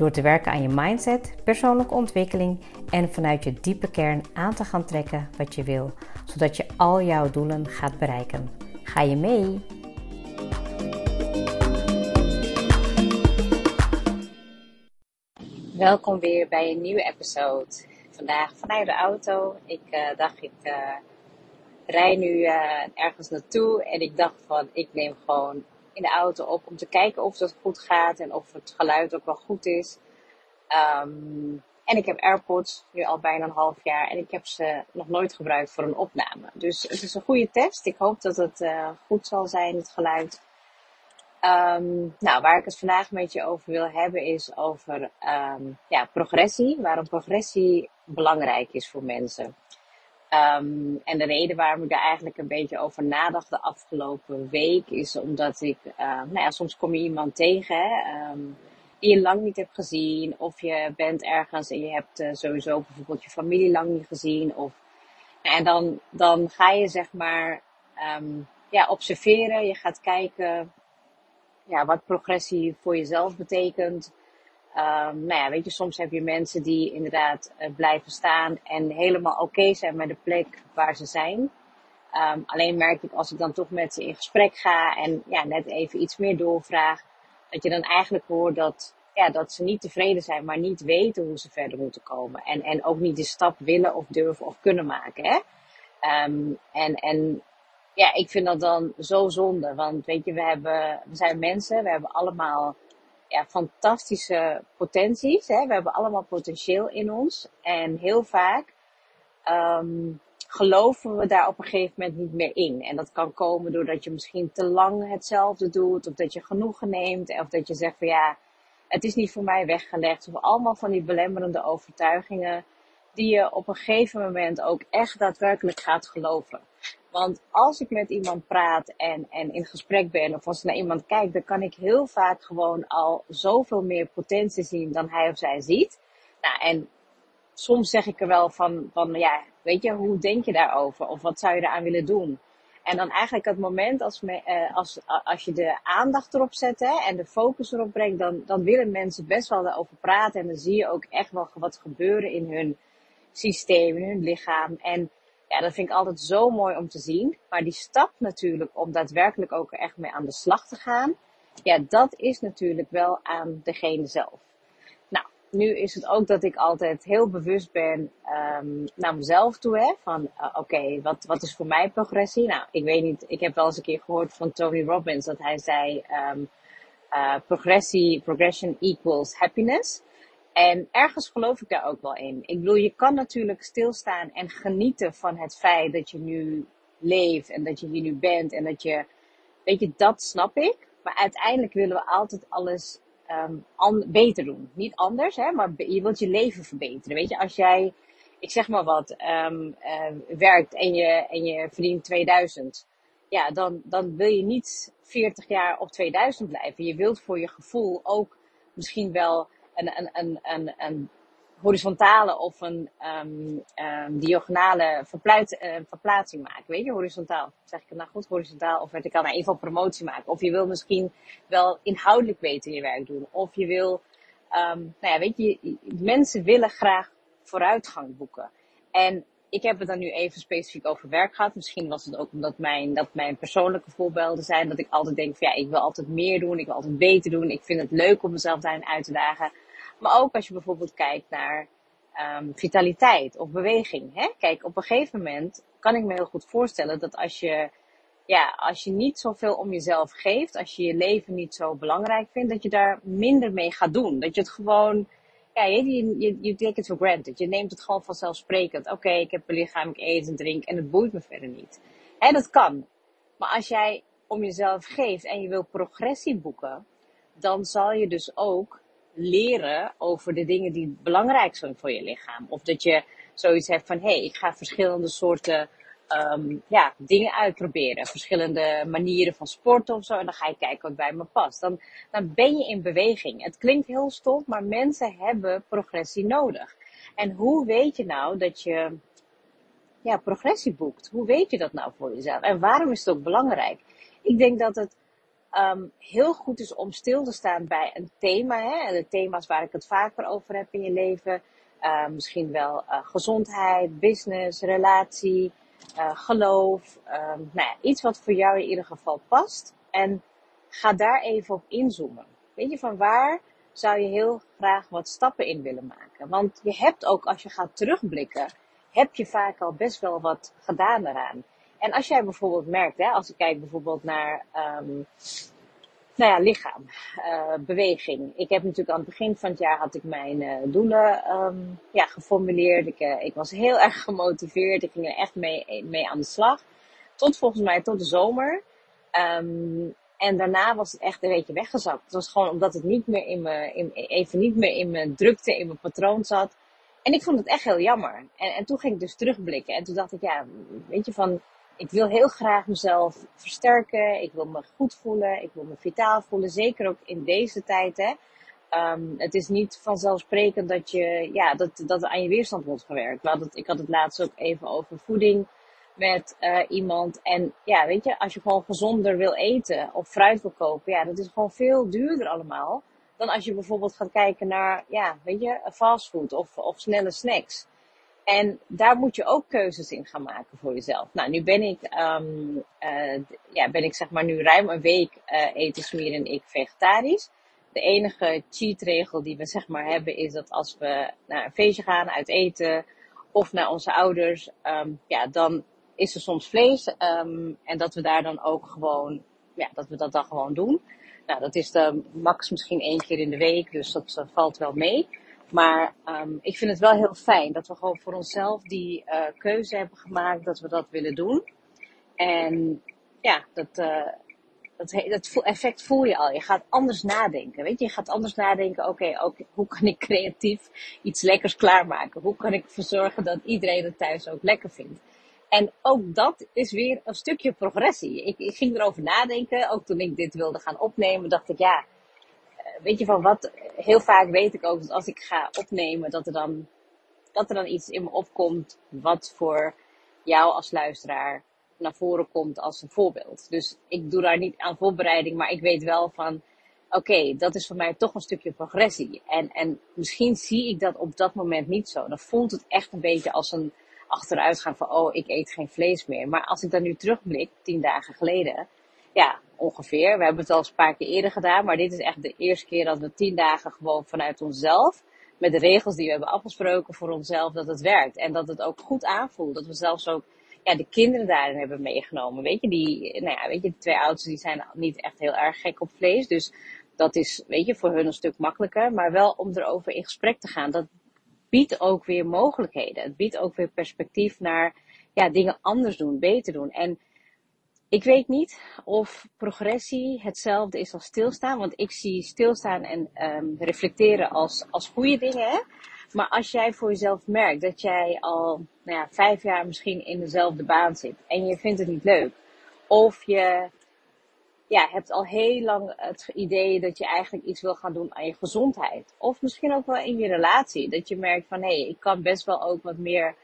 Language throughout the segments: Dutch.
Door te werken aan je mindset, persoonlijke ontwikkeling en vanuit je diepe kern aan te gaan trekken wat je wil, zodat je al jouw doelen gaat bereiken. Ga je mee? Welkom weer bij een nieuwe episode. Vandaag vanuit de auto. Ik uh, dacht, ik uh, rij nu uh, ergens naartoe en ik dacht van, ik neem gewoon in de auto op om te kijken of het goed gaat en of het geluid ook wel goed is. Um, en ik heb AirPods nu al bijna een half jaar en ik heb ze nog nooit gebruikt voor een opname. Dus het is een goede test. Ik hoop dat het uh, goed zal zijn, het geluid. Um, nou, waar ik het vandaag met je over wil hebben is over um, ja, progressie. Waarom progressie belangrijk is voor mensen. Um, en de reden waarom ik daar eigenlijk een beetje over nadacht de afgelopen week is omdat ik, uh, nou ja, soms kom je iemand tegen hè, um, die je lang niet hebt gezien. Of je bent ergens en je hebt uh, sowieso bijvoorbeeld je familie lang niet gezien. Of, en dan, dan ga je zeg maar um, ja, observeren. Je gaat kijken ja, wat progressie voor jezelf betekent. Um, nou ja, weet je, soms heb je mensen die inderdaad uh, blijven staan en helemaal oké zijn met de plek waar ze zijn. Um, alleen merk ik als ik dan toch met ze in gesprek ga en ja, net even iets meer doorvraag, dat je dan eigenlijk hoort dat, ja, dat ze niet tevreden zijn, maar niet weten hoe ze verder moeten komen. En, en ook niet de stap willen of durven of kunnen maken. Hè? Um, en, en ja, ik vind dat dan zo zonde. Want weet je, we, hebben, we zijn mensen, we hebben allemaal ja, fantastische potenties. Hè? We hebben allemaal potentieel in ons. En heel vaak um, geloven we daar op een gegeven moment niet meer in. En dat kan komen doordat je misschien te lang hetzelfde doet. Of dat je genoegen neemt. Of dat je zegt van ja, het is niet voor mij weggelegd. Of allemaal van die belemmerende overtuigingen. Die je op een gegeven moment ook echt daadwerkelijk gaat geloven. Want als ik met iemand praat en, en in gesprek ben, of als ik naar iemand kijk, dan kan ik heel vaak gewoon al zoveel meer potentie zien dan hij of zij ziet. Nou, en soms zeg ik er wel van, van ja, weet je, hoe denk je daarover? Of wat zou je eraan willen doen? En dan eigenlijk het moment als, me, uh, als, als je de aandacht erop zet hè, en de focus erop brengt, dan, dan willen mensen best wel erover praten. En dan zie je ook echt wel wat gebeuren in hun systeem, in hun lichaam. En ja, dat vind ik altijd zo mooi om te zien. Maar die stap natuurlijk om daadwerkelijk ook echt mee aan de slag te gaan. Ja, dat is natuurlijk wel aan degene zelf. Nou, nu is het ook dat ik altijd heel bewust ben um, naar mezelf toe. Hè, van uh, oké, wat, wat is voor mij progressie? Nou, ik weet niet. Ik heb wel eens een keer gehoord van Tony Robbins dat hij zei... Um, uh, progressie, progression equals happiness. En ergens geloof ik daar ook wel in. Ik bedoel, je kan natuurlijk stilstaan en genieten van het feit dat je nu leeft en dat je hier nu bent en dat je, weet je, dat snap ik. Maar uiteindelijk willen we altijd alles um, beter doen. Niet anders, hè, maar je wilt je leven verbeteren. Weet je, als jij, ik zeg maar wat, um, werkt en je, en je verdient 2000, ja, dan, dan wil je niet 40 jaar op 2000 blijven. Je wilt voor je gevoel ook misschien wel een, horizontale of een um, um, diagonale verpluit, uh, verplaatsing maken. Weet je, horizontaal. Zeg ik het nou goed? Horizontaal of verticaal. Nou, in ieder promotie maken. Of je wil misschien wel inhoudelijk beter je werk doen. Of je wil, um, nou ja, weet je, mensen willen graag vooruitgang boeken. En ik heb het dan nu even specifiek over werk gehad. Misschien was het ook omdat mijn, dat mijn persoonlijke voorbeelden zijn. Dat ik altijd denk van ja, ik wil altijd meer doen. Ik wil altijd beter doen. Ik vind het leuk om mezelf daarin uit te dagen. Maar ook als je bijvoorbeeld kijkt naar um, vitaliteit of beweging. Hè? Kijk, op een gegeven moment kan ik me heel goed voorstellen dat als je, ja, als je niet zoveel om jezelf geeft, als je je leven niet zo belangrijk vindt, dat je daar minder mee gaat doen. Dat je het gewoon, ja, je, je, je take it for granted. Je neemt het gewoon vanzelfsprekend. Oké, ik heb een lichaam, ik eet en drink en het boeit me verder niet. Hè, dat kan. Maar als jij om jezelf geeft en je wil progressie boeken, dan zal je dus ook leren over de dingen die belangrijk zijn voor je lichaam. Of dat je zoiets hebt van, hé, hey, ik ga verschillende soorten um, ja, dingen uitproberen. Verschillende manieren van sporten of zo. En dan ga je kijken wat bij me past. Dan, dan ben je in beweging. Het klinkt heel stom, maar mensen hebben progressie nodig. En hoe weet je nou dat je ja, progressie boekt? Hoe weet je dat nou voor jezelf? En waarom is het ook belangrijk? Ik denk dat het um, heel goed is om stil te staan bij een thema. Hè? En de thema's waar ik het vaker over heb in je leven. Uh, misschien wel uh, gezondheid, business, relatie, uh, geloof. Um, nou ja, iets wat voor jou in ieder geval past. En ga daar even op inzoomen. Weet je, van waar zou je heel graag wat stappen in willen maken? Want je hebt ook, als je gaat terugblikken, heb je vaak al best wel wat gedaan eraan. En als jij bijvoorbeeld merkt, hè, als ik kijk bijvoorbeeld naar um, nou ja, lichaam, uh, beweging. Ik heb natuurlijk aan het begin van het jaar had ik mijn uh, doelen um, ja, geformuleerd. Ik, uh, ik was heel erg gemotiveerd. Ik ging er echt mee, mee aan de slag. Tot volgens mij tot de zomer. Um, en daarna was het echt een beetje weggezakt. Het was gewoon omdat het niet meer in me, in, even niet meer in mijn drukte, in mijn patroon zat. En ik vond het echt heel jammer. En, en toen ging ik dus terugblikken. En toen dacht ik, ja, weet je, van ik wil heel graag mezelf versterken. Ik wil me goed voelen. Ik wil me vitaal voelen. Zeker ook in deze tijd. Hè. Um, het is niet vanzelfsprekend dat, je, ja, dat, dat aan je weerstand wordt gewerkt. Het, ik had het laatst ook even over voeding met uh, iemand. En ja, weet je, als je gewoon gezonder wil eten of fruit wil kopen, ja, dat is gewoon veel duurder allemaal. Dan als je bijvoorbeeld gaat kijken naar, ja, weet je, fastfood of, of snelle snacks. En daar moet je ook keuzes in gaan maken voor jezelf. Nou, nu ben ik, um, uh, ja, ben ik zeg maar nu ruim een week uh, eten, smeren en ik vegetarisch. De enige cheatregel die we zeg maar hebben is dat als we naar een feestje gaan, uit eten of naar onze ouders, um, ja, dan is er soms vlees. Um, en dat we daar dan ook gewoon, ja, dat we dat dan gewoon doen. Nou, dat is de max misschien één keer in de week, dus dat valt wel mee. Maar um, ik vind het wel heel fijn dat we gewoon voor onszelf die uh, keuze hebben gemaakt dat we dat willen doen. En ja, dat, uh, dat, effect voel je al. Je gaat anders nadenken. Weet je, je gaat anders nadenken. Oké, okay, hoe kan ik creatief iets lekkers klaarmaken? Hoe kan ik ervoor zorgen dat iedereen het thuis ook lekker vindt? En ook dat is weer een stukje progressie. Ik, ik ging erover nadenken. Ook toen ik dit wilde gaan opnemen, dacht ik ja weet je van wat, heel vaak weet ik ook dat als ik ga opnemen, dat er dan, dat er dan iets in me opkomt wat voor jou als luisteraar naar voren komt als een voorbeeld. Dus ik doe daar niet aan voorbereiding, maar ik weet wel van, oké, okay, dat is voor mij toch een stukje progressie. En, en misschien zie ik dat op dat moment niet zo. Dan voelt het echt een beetje als een achteruitgang van, oh, ik eet geen vlees meer. Maar als ik dan nu terugblik, tien dagen geleden, ja, ongeveer. We hebben het al een paar keer eerder gedaan, maar dit is echt de eerste keer dat we tien dagen gewoon vanuit onszelf, met de regels die we hebben afgesproken voor onszelf, dat het werkt. En dat het ook goed aanvoelt. Dat we zelfs ook ja, de kinderen daarin hebben meegenomen. Weet je, die, nou ja, weet je, de twee ouders die zijn niet echt heel erg gek op vlees. Dus dat is, weet je, voor hun een stuk makkelijker. Maar wel om erover in gesprek te gaan. Dat biedt ook weer mogelijkheden. Het biedt ook weer perspectief naar ja, dingen anders doen, beter doen. En ik weet niet of progressie hetzelfde is als stilstaan, want ik zie stilstaan en um, reflecteren als, als goede dingen. Hè? Maar als jij voor jezelf merkt dat jij al nou ja, vijf jaar misschien in dezelfde baan zit en je vindt het niet leuk, of je ja, hebt al heel lang het idee dat je eigenlijk iets wil gaan doen aan je gezondheid, of misschien ook wel in je relatie, dat je merkt van hé, hey, ik kan best wel ook wat meer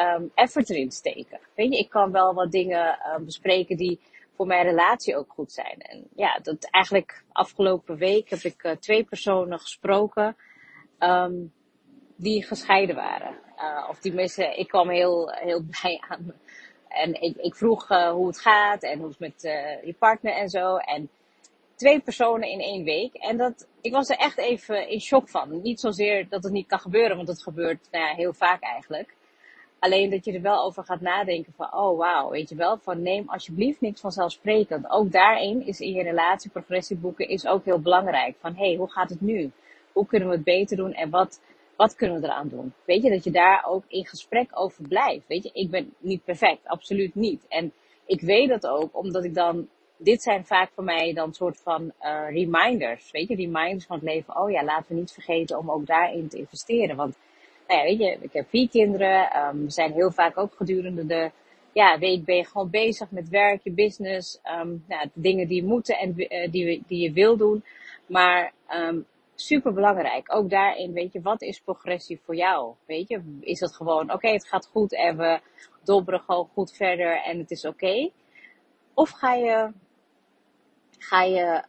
um, effort erin steken. Weet je, ik kan wel wat dingen um, bespreken die voor mijn relatie ook goed zijn. En ja, dat eigenlijk afgelopen week heb ik uh, twee personen gesproken um, die gescheiden waren. Uh, of die mensen, ik kwam heel, heel blij aan. En ik, ik vroeg uh, hoe het gaat en hoe het met je partner en zo. En twee personen in één week. En dat, ik was er echt even in shock van. Niet zozeer dat het niet kan gebeuren, want het gebeurt nou ja, heel vaak eigenlijk. Alleen dat je er wel over gaat nadenken van, oh wauw, weet je wel, van neem alsjeblieft niks vanzelfsprekend. Ook daarin is in je relatie progressieboeken is ook heel belangrijk. Van, hé, hey, hoe gaat het nu? Hoe kunnen we het beter doen en wat, wat kunnen we eraan doen? Weet je, dat je daar ook in gesprek over blijft. Weet je, ik ben niet perfect, absoluut niet. En ik weet dat ook, omdat ik dan dit zijn vaak voor mij dan soort van uh, reminders. Weet je, reminders van het leven. Oh ja, laten we niet vergeten om ook daarin te investeren. Want, nou weet je, ik heb vier kinderen. Um, we zijn heel vaak ook gedurende de ja, week ben je gewoon bezig met werk, je business. Um, nou, de dingen die moeten en uh, die, die je wil doen. Maar um, super belangrijk. Ook daarin, weet je, wat is progressie voor jou? Weet je, is het gewoon, oké, het gaat goed en we dobberen gewoon goed verder en het is oké? Of ga je, ga je,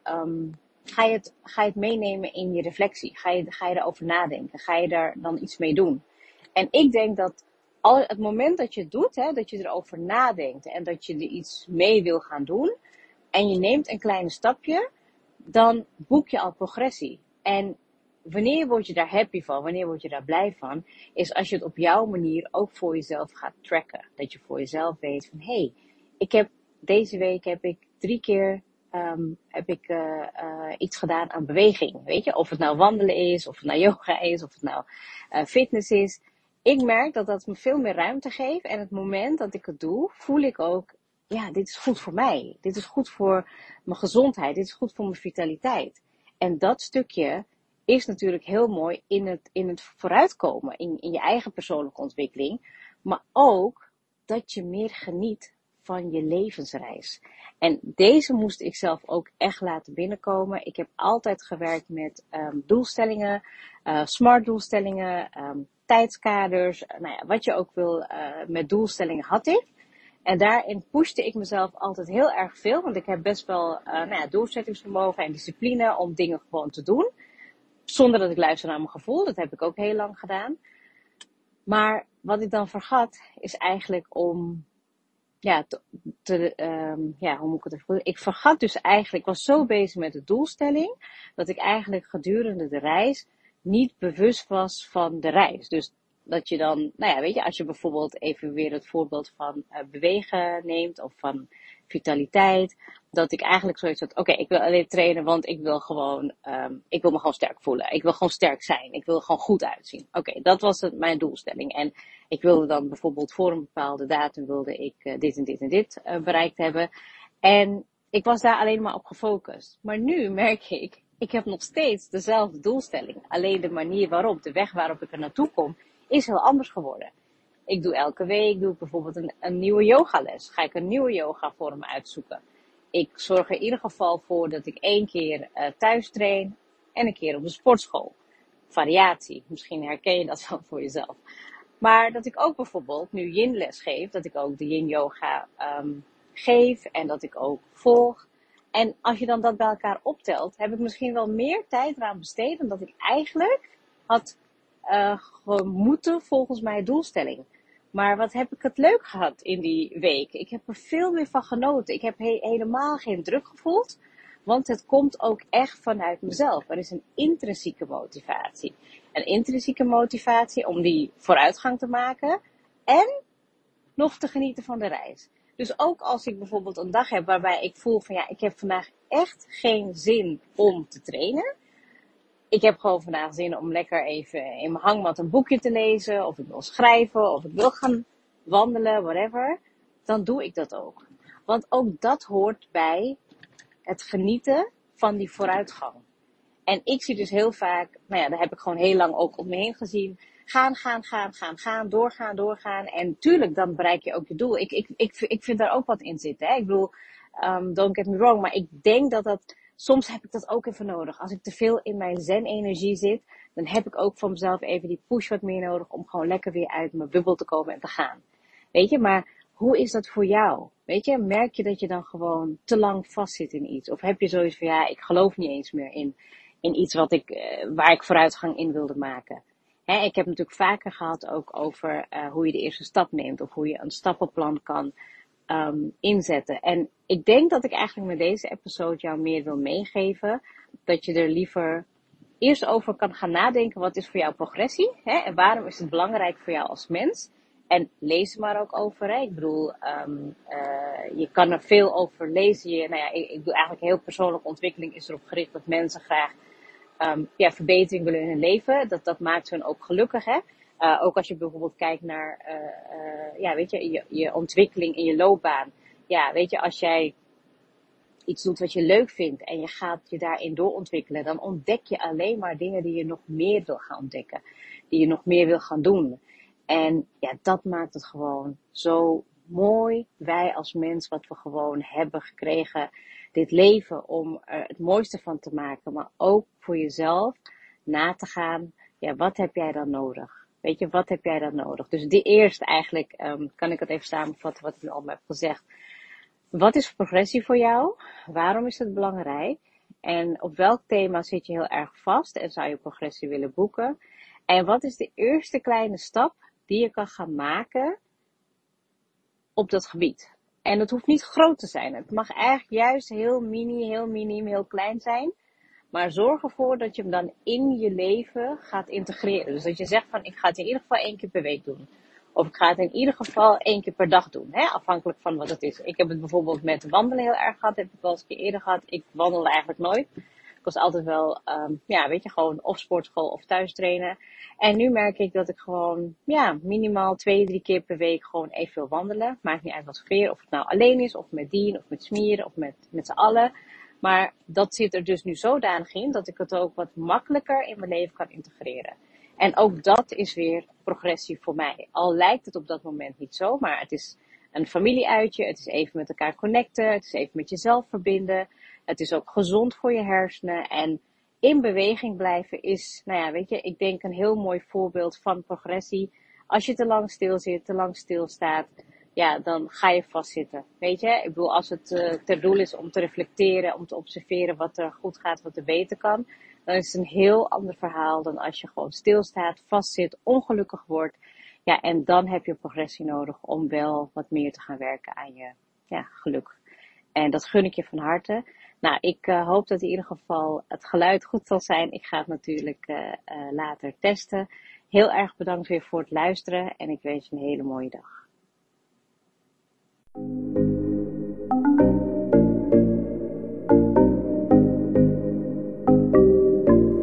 ga je, het, ga je meenemen in je reflectie? Ga je, ga je erover nadenken? Ga je daar dan iets mee doen? En ik denk dat al het moment dat je het doet, hè, dat je erover nadenkt en dat je er iets mee wil gaan doen, en je neemt een klein stapje, dan boek je al progressie. En wanneer word je daar happy van, wanneer word je daar blij van, is als je het op jouw manier ook voor jezelf gaat tracken. Dat je voor jezelf weet van, hé, hey, ik heb deze week heb ik drie keer um, heb ik uh, uh, iets gedaan aan beweging. Weet je, of het nou wandelen is, of het nou yoga is, of het nou uh, fitness is. Ik merk dat dat me veel meer ruimte geeft. En het moment dat ik het doe, voel ik ook, ja, dit is goed voor mij. Dit is goed voor mijn gezondheid. Dit is goed voor mijn vitaliteit. En dat stukje is natuurlijk heel mooi in het, in het vooruitkomen, in, in je eigen persoonlijke ontwikkeling. Maar ook dat je meer geniet van je levensreis. En deze moest ik zelf ook echt laten binnenkomen. Ik heb altijd gewerkt met um, doelstellingen, uh, smart doelstellingen, um, tijdskaders, nou ja, wat je ook wil uh, met doelstellingen had ik. En daarin pushte ik mezelf altijd heel erg veel, want ik heb best wel uh, nou ja, doorzettingsvermogen en discipline om dingen gewoon te doen. Zonder dat ik luister naar mijn gevoel, dat heb ik ook heel lang gedaan. Maar wat ik dan vergat, is eigenlijk om ja, te, um, ja, hoe moet ik het even Ik vergat dus eigenlijk, ik was zo bezig met de doelstelling, dat ik eigenlijk gedurende de reis niet bewust was van de reis. Dus dat je dan, nou ja, weet je, als je bijvoorbeeld even weer het voorbeeld van uh, bewegen neemt of van vitaliteit, dat ik eigenlijk zoiets had, oké, ik wil alleen trainen, want ik wil gewoon, um, ik wil me gewoon sterk voelen. Ik wil gewoon sterk zijn. Ik wil er gewoon goed uitzien. Oké, dat was het, mijn doelstelling. En ik wilde dan bijvoorbeeld voor een bepaalde datum wilde ik uh, dit en dit en dit uh, bereikt hebben. En ik was daar alleen maar op gefocust. Maar nu merk ik, ik heb nog steeds dezelfde doelstelling. Alleen de manier waarop, de weg waarop ik er naartoe kom, is heel anders geworden. Ik doe elke week, doe ik bijvoorbeeld een, een nieuwe yogales. Ga ik een nieuwe yoga vorm uitzoeken. Ik zorg er in ieder geval voor dat ik één keer uh, thuis train en een keer op de sportschool. Variatie. Misschien herken je dat wel voor jezelf. Maar dat ik ook bijvoorbeeld nu yin les geef, dat ik ook de yin yoga um, geef en dat ik ook volg. En als je dan dat bij elkaar optelt, heb ik misschien wel meer tijd eraan besteed dan dat ik eigenlijk had uh, moeten volgens mijn doelstelling. Maar wat heb ik het leuk gehad in die week? Ik heb er veel meer van genoten. Ik heb he helemaal geen druk gevoeld. Want het komt ook echt vanuit mezelf. Er is een intrinsieke motivatie. Een intrinsieke motivatie om die vooruitgang te maken. En nog te genieten van de reis. Dus ook als ik bijvoorbeeld een dag heb waarbij ik voel van ja, ik heb vandaag echt geen zin om te trainen ik heb gewoon vandaag zin om lekker even in mijn hangmat een boekje te lezen, of ik wil schrijven, of ik wil gaan wandelen, whatever, dan doe ik dat ook. Want ook dat hoort bij het genieten van die vooruitgang. En ik zie dus heel vaak, nou ja, daar heb ik gewoon heel lang ook om me heen gezien. Gaan, gaan, gaan, gaan, gaan, doorgaan, doorgaan. En tuurlijk, dan bereik je ook je doel. Ik, ik, ik, ik vind daar ook wat in zitten. Hè? Ik bedoel, um, don't get me wrong, maar ik denk dat dat soms heb ik dat ook even nodig. Als ik te veel in mijn zen-energie zit, dan heb ik ook van mezelf even die push wat meer nodig om gewoon lekker weer uit mijn bubbel te komen en te gaan. Weet je, maar hoe is dat voor jou? Weet je, merk je dat je dan gewoon te lang vastzit in iets? Of heb je zoiets van, ja, ik geloof niet eens meer in, in iets wat ik, uh, waar ik vooruitgang in wilde maken? Ik heb natuurlijk vaker gehad ook over uh, hoe je de eerste stap neemt. Of hoe je een stappenplan kan um, inzetten. En ik denk dat ik eigenlijk met deze episode jou meer wil meegeven. Dat je er liever eerst over kan gaan nadenken. Wat is voor jou progressie? Hè? En waarom is het belangrijk voor jou als mens? En lees er maar ook over. Hè? Ik bedoel, um, uh, je kan er veel over lezen. Je, nou ja, ik, ik doe eigenlijk heel persoonlijke ontwikkeling is erop gericht dat mensen graag um, ja, verbetering willen in hun leven. Dat, dat maakt hun ook gelukkig. Uh, ook als je bijvoorbeeld kijkt naar, uh, uh, ja, weet je, je, je ontwikkeling in je loopbaan. Ja, weet je, als jij iets doet wat je leuk vindt en je gaat je daarin doorontwikkelen, dan ontdek je alleen maar dingen die je nog meer wil gaan ontdekken, die je nog meer wil gaan doen. En ja, dat maakt het gewoon zo mooi, wij als mens, wat we gewoon hebben gekregen, dit leven, om er het mooiste van te maken, maar ook voor jezelf na te gaan, ja, wat heb jij dan nodig? Weet je, wat heb jij dan nodig? Dus die eerst eigenlijk, um, kan ik het even samenvatten wat ik nu al heb gezegd. Wat is progressie voor jou? Waarom is het belangrijk? En op welk thema zit je heel erg vast en zou je progressie willen boeken? En wat is de eerste kleine stap die je kan gaan maken op dat gebied? En het hoeft niet groot te zijn. Het mag eigenlijk juist heel mini, heel minim, heel klein zijn. Maar zorg ervoor dat je hem dan in je leven gaat integreren. Dus dat je zegt van ik ga het in ieder geval één keer per week doen. Of ik ga het in ieder geval één keer per dag doen. Hè? Afhankelijk van wat het is. Ik heb het bijvoorbeeld met wandelen heel erg gehad. Heb ik wel eens een keer eerder gehad. Ik wandel eigenlijk nooit. Ik was altijd wel, um, ja, weet je, gewoon of sportschool of thuis trainen. En nu merk ik dat ik gewoon, ja, minimaal twee, drie keer per week gewoon even wil wandelen. Maakt niet uit wat voor Of het nou alleen is, of met Dien, of met Smieren, of met, met z'n allen. Maar dat zit er dus nu zodanig in dat ik het ook wat makkelijker in mijn leven kan integreren. En ook dat is weer progressie voor mij. Al lijkt het op dat moment niet zo, maar het is een familieuitje. Het is even met elkaar connecten. Het is even met jezelf verbinden. Het is ook gezond voor je hersenen. En in beweging blijven is, nou ja, weet je, ik denk een heel mooi voorbeeld van progressie. Als je te lang stil zit, te lang stilstaat, ja, dan ga je vastzitten. Weet je, ik bedoel, als het uh, ter doel is om te reflecteren, om te observeren wat er goed gaat, wat er beter kan, dan is het een heel ander verhaal dan als je gewoon stilstaat, vastzit, ongelukkig wordt. Ja, en dan heb je progressie nodig om wel wat meer te gaan werken aan je ja, geluk. En dat gun ik je van harte. Nou, ik uh, hoop dat in ieder geval het geluid goed zal zijn. Ik ga het natuurlijk uh, later testen. Heel erg bedankt weer voor het luisteren en ik wens je een hele mooie dag.